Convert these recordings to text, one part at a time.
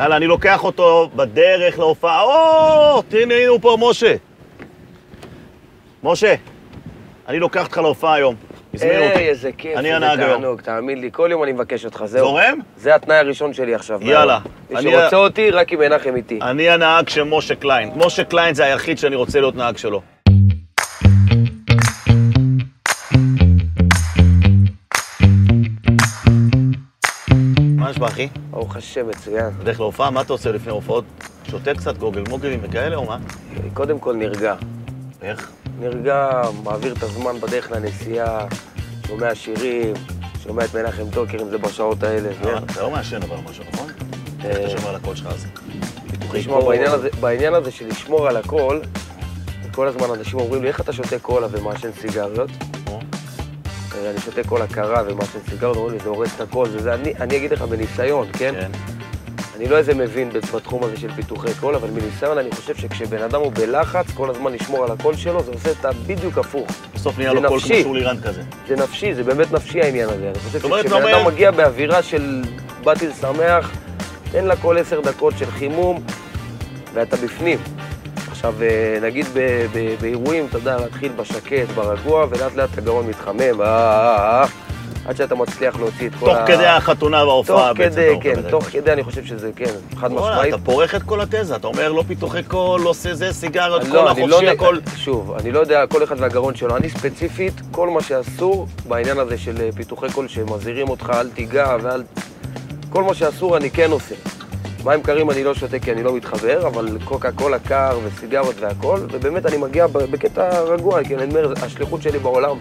יאללה, אני לוקח אותו בדרך להופעה. או, תראי, הנה הוא פה, משה. משה, אני לוקח אותך להופעה היום. הזמינו אותי. היי, איזה כיף, אני הנהג היום. תענוג, תאמין לי, כל יום אני מבקש אותך, זהו. זורם? זה התנאי הראשון שלי עכשיו. יאללה. מי שרוצה אותי, רק עם מנחם איתי. אני הנהג של משה קליין. משה קליין זה היחיד שאני רוצה להיות נהג שלו. אחי? ברוך השם, מצוין. בדרך להופעה, מה אתה עושה לפני הופעות? שותה קצת גוגל מוגלים וכאלה, או מה? קודם כל נרגע. איך? נרגע, מעביר את הזמן בדרך לנסיעה, שומע שירים, שומע את מנחם טוקר, אם זה בשעות האלה. אה, אתה לא מעשן אבל משהו, נכון? איך אתה שומר על הקול שלך אז? תשמע, בעניין הזה- של לשמור על הכל, כל הזמן אנשים אומרים לי, איך אתה שותה קולה ומעשן סיגריות? אה, אני שותה קולה קרה ומעשן סיגריות, אומרים לי, זה הורס את הכל, וזה, אני, אני אגיד לך בניסיון, כן? כן. אני לא איזה מבין בתחום הזה של פיתוחי קול, אבל מניסיון אני חושב שכשבן אדם הוא בלחץ, כל הזמן לשמור על הקול שלו, זה עושה את הבדיוק הפוך. בסוף נהיה לו קול כמו. שולי רנד כזה. זה נפשי, זה באמת נפשי העניין הזה. אני חושב שכשבן אדם אומר- מגיע באווירה של באתי לשמח, תן לה כל עשר דקות של חימום, ואתה בפנים. עכשיו, אה, נגיד באירועים, אתה יודע, להתחיל בשקט, ברגוע, ולאט לאט הגרון מתחמם, אה, אה, עד שאתה מצליח להוציא את כל תוך ה... כדי החתונה וההופעה תוך בעצם. כדי, אתה כן, מקבל. תוך כדי אני חושב שזה, כן, חד משמעית. אתה פורך את כל התזה, אתה אומר לא פיתוחי קול, לא עושה זה, סיגריות, לא, לא, החופשי, נ- הכל. שוב, אני לא יודע, כל אחד והגרון שלו. אני ספציפית, כל מה שאסור בעניין הזה של פיתוחי קול שמזהירים אותך, אל תיגע ואל... כל מה שאסור אני כן עושה. מים קרים אני לא שותה כי אני לא מתחבר, אבל קוקה קולה קר וסיגרות והכל, ובאמת אני מגיע בקטע רגוע, כי אני אומר, השליחות שלי בעולם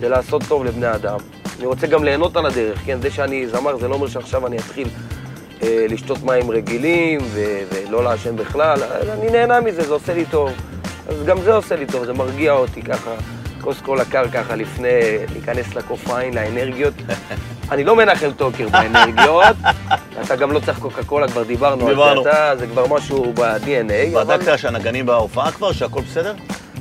זה לעשות טוב לבני אדם. אני רוצה גם ליהנות על הדרך, כן? זה שאני זמר זה לא אומר שעכשיו אני אתחיל אה, לשתות מים רגילים ו- ולא לעשן בכלל, אני נהנה מזה, זה עושה לי טוב. אז גם זה עושה לי טוב, זה מרגיע אותי ככה, כוס קולה קר ככה לפני להיכנס לקופאין, לאנרגיות. אני לא מנחם טוקר באנרגיות, אתה גם לא צריך קוקה קולה, כבר דיברנו על. זה, אתה, זה כבר משהו ב-DNA, אבל... בדקת שהנגנים בהופעה כבר, שהכל בסדר?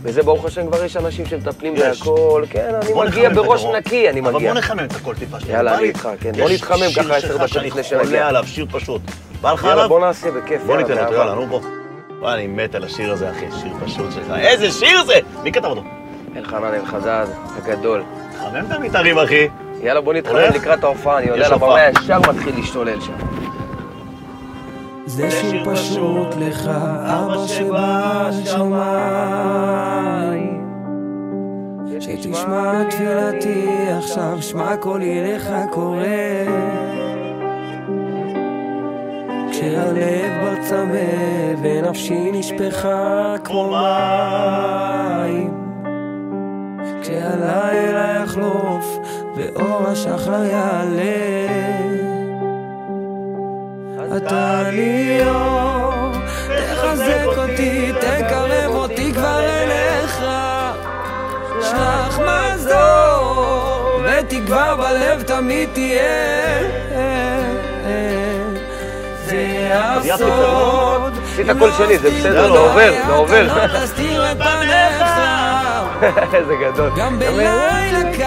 וזה ברוך השם כבר יש אנשים שמטפלים יש. בהכל, כן, אני מגיע בראש. נקי, אני אבל מגיע. בוא נחמם את הכל טיפה שנייה. יאללה, אני איתך, כן. בוא יש נתחמם שיר ככה עשר שלך דקות שאני לפני חולה שנגיע. עליו, שיר פשוט. בא לך עליו? בוא נעשה בכיף, בוא ניתן אותו. יאללה, נו בוא. אני מת על השיר הזה, אחי, שיר פשוט שלך. איזה שיר זה! מי כתב אותו? אלחנן אלחדד, הגדול. חמם את המתארים, אחי. יאללה, בוא הולך? לקראת ההופעה, אני עולה יש לבמה. ישר מתחיל להשתולל שם. זה שיר פשוט לך, אבא שבשמיים. שתשמע את תפילתי עכשיו, שמע קולי לך קורא. כשהלב בר צמא ונפשי נשפכה כמו מים. כשהלילה יחלוף ואור השחר יעלה. אתה לי אור, תחזק אותי, תקרב אותי כבר אליך. שלח מזור, ותקווה בלב תמיד תהיה. זה הסוד. עשית הכל שלי, זה בסדר, זה עובר, זה עובר. לא. איזה גדול. גם בלילה קר,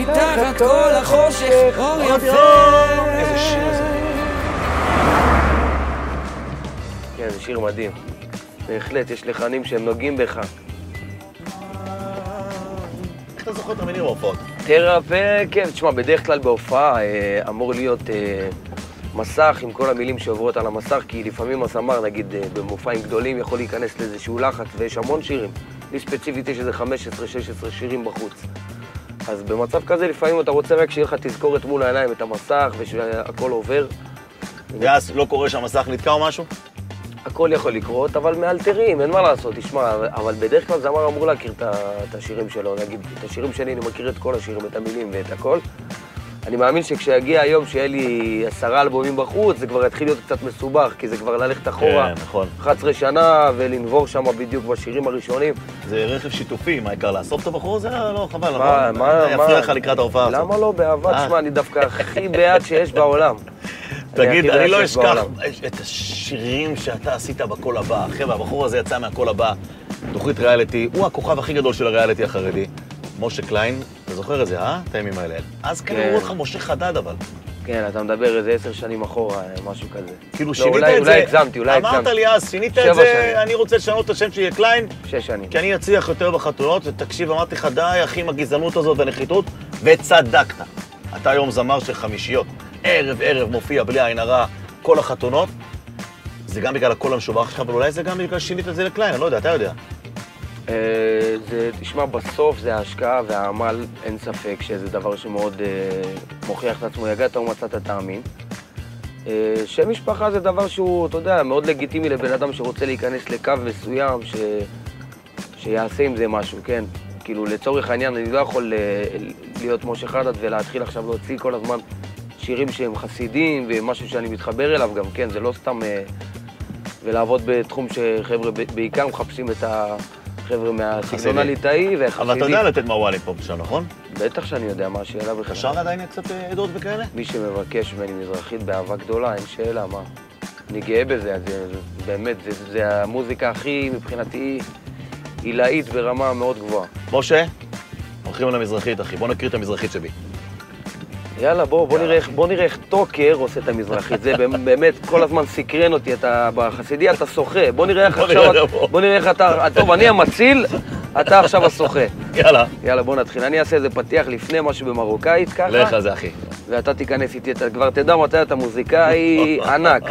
מתחת כל החושך, אור יפה. איזה שיר זה. כן, זה שיר מדהים. בהחלט, יש לחנים שהם נוגעים בך. איך אתה זוכר את המילים בהופעות? תרפא, כן, תשמע, בדרך כלל בהופעה אה, אמור להיות אה, מסך עם כל המילים שעוברות על המסך, כי לפעמים הזמר, נגיד, אה, במופעים גדולים יכול להיכנס לאיזשהו לחץ, ויש המון שירים. לי ספציפית יש איזה 15-16 שירים בחוץ. אז במצב כזה לפעמים אתה רוצה רק שיהיה לך תזכורת מול העיניים את המסך ושהכול עובר. ואז לא קורה שהמסך נתקע או משהו? הכל יכול לקרות, אבל מאלתרים, אין מה לעשות, תשמע, אבל בדרך כלל זמר אמור להכיר את השירים שלו, נגיד, את השירים שלי אני מכיר את כל השירים, את המילים ואת הכל. אני מאמין שכשיגיע היום שיהיה לי עשרה אלבומים בחוץ, זה כבר יתחיל להיות קצת מסובך, כי זה כבר ללכת אחורה כן, נכון. 11 שנה ולנבור שם בדיוק בשירים הראשונים. זה רכב שיתופי, מה העיקר לאסוף את הבחור הזה? לא, חבל, מה, נכון? מה, אני מה... אפריע לך לקראת ההופעה הזאת. למה לא? באהבה, אה. תשמע, אני דווקא הכי בעד שיש בעולם. תגיד, אני לא אשכח. את השירים שאתה עשית בקול הבא. חבר'ה, הבחור הזה יצא מהקול הבא, תוכנית ריאליטי, הוא הכוכב הכי גדול של הריאליטי החרדי. משה קליין, אתה זוכר את זה, אה? את הימים האלה. אז כאלה כן. אמרו לך משה חדד אבל. כן, אתה מדבר איזה עשר שנים אחורה, משהו כזה. כאילו לא, שינית את זה. אולי הגזמתי, אולי אמרת הגזמתי. לי אז, שינית את זה. אני רוצה לשנות את השם שלי לקליין, שש שנים. כי אני אצליח יותר בחתונות, ותקשיב, אמרתי לך, די, אחי, עם הגזענות הזאת והנחיתות, וצדקת. אתה היום זמר של חמישיות. ערב ערב מופיע בלי עין הרע, כל החתונות. זה גם בגלל הקול המשובח שלך, אבל אולי זה גם בגלל ששינית את זה לקליין, אני לא יודע, אתה יודע. אה, זה, תשמע, בסוף זה ההשקעה והעמל, אין ספק שזה דבר שמאוד אה, מוכיח את עצמו. יגעת ומצאת תאמין. אה, שם משפחה זה דבר שהוא, אתה יודע, מאוד לגיטימי לבן אדם שרוצה להיכנס לקו מסוים, ש... שיעשה עם זה משהו, כן? כאילו, לצורך העניין, אני לא יכול להיות משה חדד ולהתחיל עכשיו להוציא כל הזמן שירים שהם חסידים ומשהו שאני מתחבר אליו גם, כן? זה לא סתם... ולעבוד בתחום שחבר'ה בעיקר מחפשים את החבר'ה מהסגנון. הליטאי והחסידי. אבל אתה יודע לתת מוואלים פה ושם, נכון? בטח שאני יודע מה השאלה בכלל. אפשר עדיין קצת אה, עדות וכאלה? מי שמבקש ממני מזרחית באהבה גדולה, אין שאלה, מה? אני גאה בזה, זה, זה, באמת, זה, זה המוזיקה הכי, מבחינתי, עילאית ברמה מאוד גבוהה. משה, הולכים על המזרחית, אחי. בוא נקריא את המזרחית שבי. יאללה, בוא, בוא, נראה, בוא נראה איך טוקר עושה את המזרחית. זה באמת כל הזמן סקרן אותי, אתה בחסידי אתה שוחה. בוא נראה איך עכשיו... בוא. נראה איך אתה... טוב, אני המציל, אתה עכשיו השוחה. יאללה. יאללה, בוא נתחיל. אני אעשה איזה פתיח לפני משהו במרוקאית, ככה. לך זה, אחי. ואתה תיכנס איתי, אתה כבר תדע מתי אתה מוזיקאי ענק.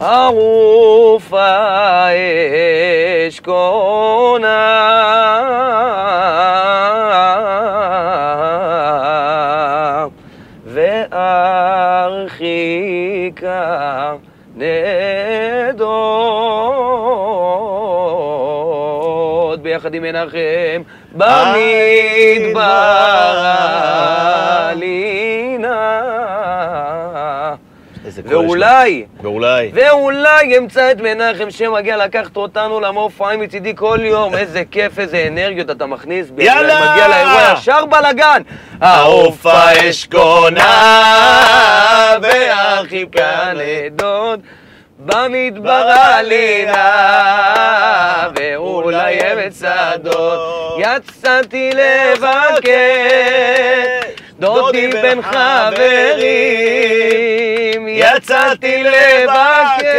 ערוף האש קונה וארחיקה נדוד. ביחד עם מנחם במדבר עלינה יש לו. ואולי, ואולי. ואולי אמצא את מנחם שמגיע לקחת אותנו למופעים מצידי כל יום. איזה כיף, איזה אנרגיות אתה מכניס. יאללה! מגיע לאירוע ישר בלאגן. העוף האשכונה והחיכה לדוד. במדבר עלינה, ואולי אמצע דוד. יצאתי לבקר, דודי בן חברים. יצאתי לבקש,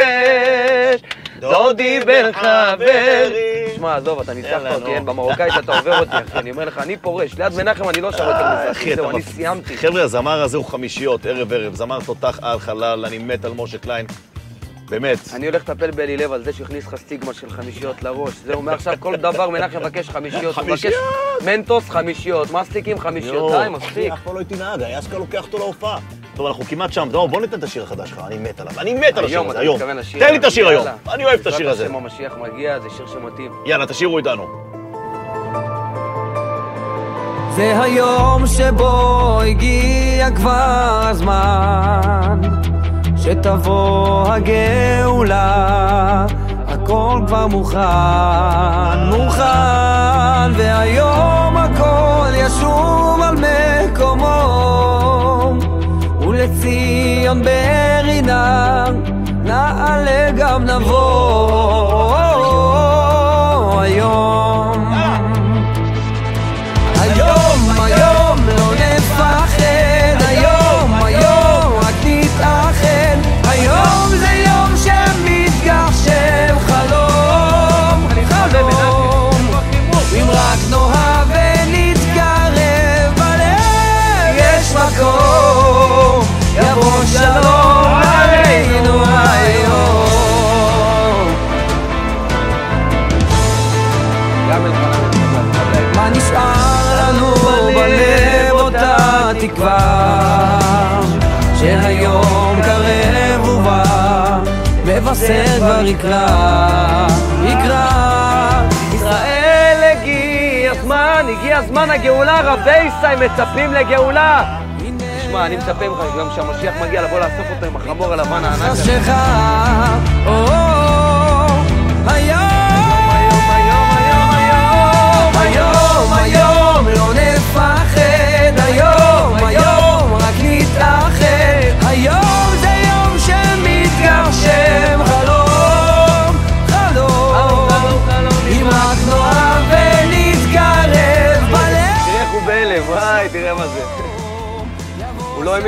דודי בן חברים. שמע, עזוב, אתה ניצחת אותי. אין, במרוקאית אתה עובר אותי, אחי. אני אומר לך, אני פורש. ליד מנחם אני לא שר יותר מזה, אחי. זהו, אני סיימתי. חבר'ה, הזמר הזה הוא חמישיות, ערב ערב. זמר תותח על חלל, אני מת על משה קליין. באמת. אני הולך לטפל באלי לב על זה שהכניס לך סטיגמה של חמישיות לראש. זהו, מעכשיו כל דבר מנחם מבקש חמישיות. הוא מבקש חמישיות? מנטוס חמישיות, מסטיקים חמישיות. די, מספיק. אף פעם לא הייתי נהג, היה לוקח אותו להופעה. טוב, אנחנו כמעט שם. בוא ניתן את השיר החדש שלך, אני מת עליו. אני מת על השיר הזה, אתה היום. תן לי את השיר היום. אני אוהב את השיר בעזרת הזה. השם המשיח מגיע, זה שיר שמתאים. יאללה, תשאירו איתנו. זה היום שבו הגיע כבר הזמן שתבוא הגאולה הכל כבר מוכן, מוכן והיום הכל ישוב על מקומו ולציון ברינה נעלה גם נבוא היום, יקרא יקרא ישראל הגיע הזמן, הגיע הזמן הגאולה, רבי ישראל מצפים לגאולה. תשמע, אני מצפה ממך גם כשהמשיח מגיע לבוא לאסוף אותו עם החמור הלבן הענק הזה. לא היום היום רק נתאחד היום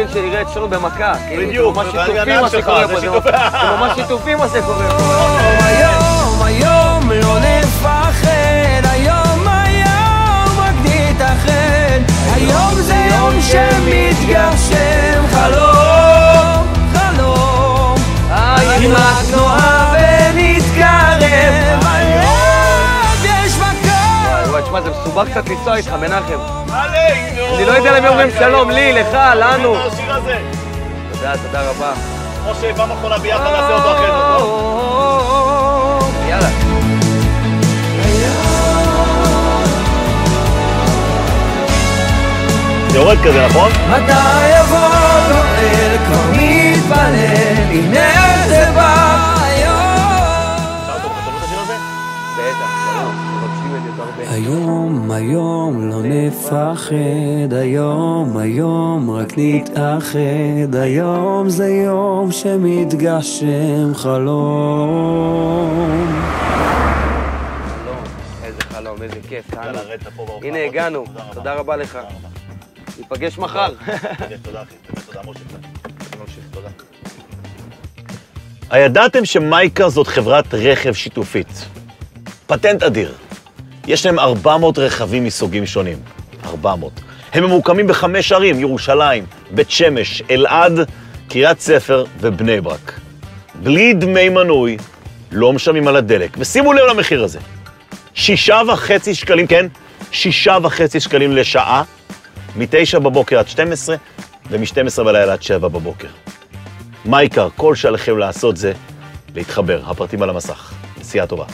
מבין שנראה אצלנו במכה. כאילו, בדיוק, זה ממש ואני שיתופי הנהג מה שקורה פה, זה ממש שיתופי מה שקורה פה. מסובך קצת לנסוע איתך, מנחם. עלינו! אני לא יודע למי אומרים שלום, לי, לך, לנו. תודה, תודה רבה. משה, פעם אחרונה ביחד נעשה אותו אחרי זה, טוב? יאללה. זה יורד כזה, נכון? מתי יבוא גואל כבר מתפלל, הנה זה בא היום, היום לא נפחד, היום, היום רק נתאחד, היום זה יום שמתגשם חלום. איזה חלום, איזה כיף, בהופעה. הנה, הגענו. תודה רבה לך. ניפגש מחר. תודה, אחי. תודה, משה. תודה. הידעתם שמייקה זאת חברת רכב שיתופית? פטנט אדיר. יש להם 400 רכבים מסוגים שונים. 400. הם ממוקמים בחמש ערים, ירושלים, בית שמש, אלעד, קריית ספר ובני ברק. בלי דמי מנוי, לא משלמים על הדלק. ושימו לב למחיר הזה. שישה וחצי שקלים, כן? שישה וחצי שקלים לשעה, מ-9 בבוקר עד 12, ומ-12 בלילה עד 7 בבוקר. מה העיקר? כל שעליכם לעשות זה להתחבר. הפרטים על המסך. נסיעה טובה.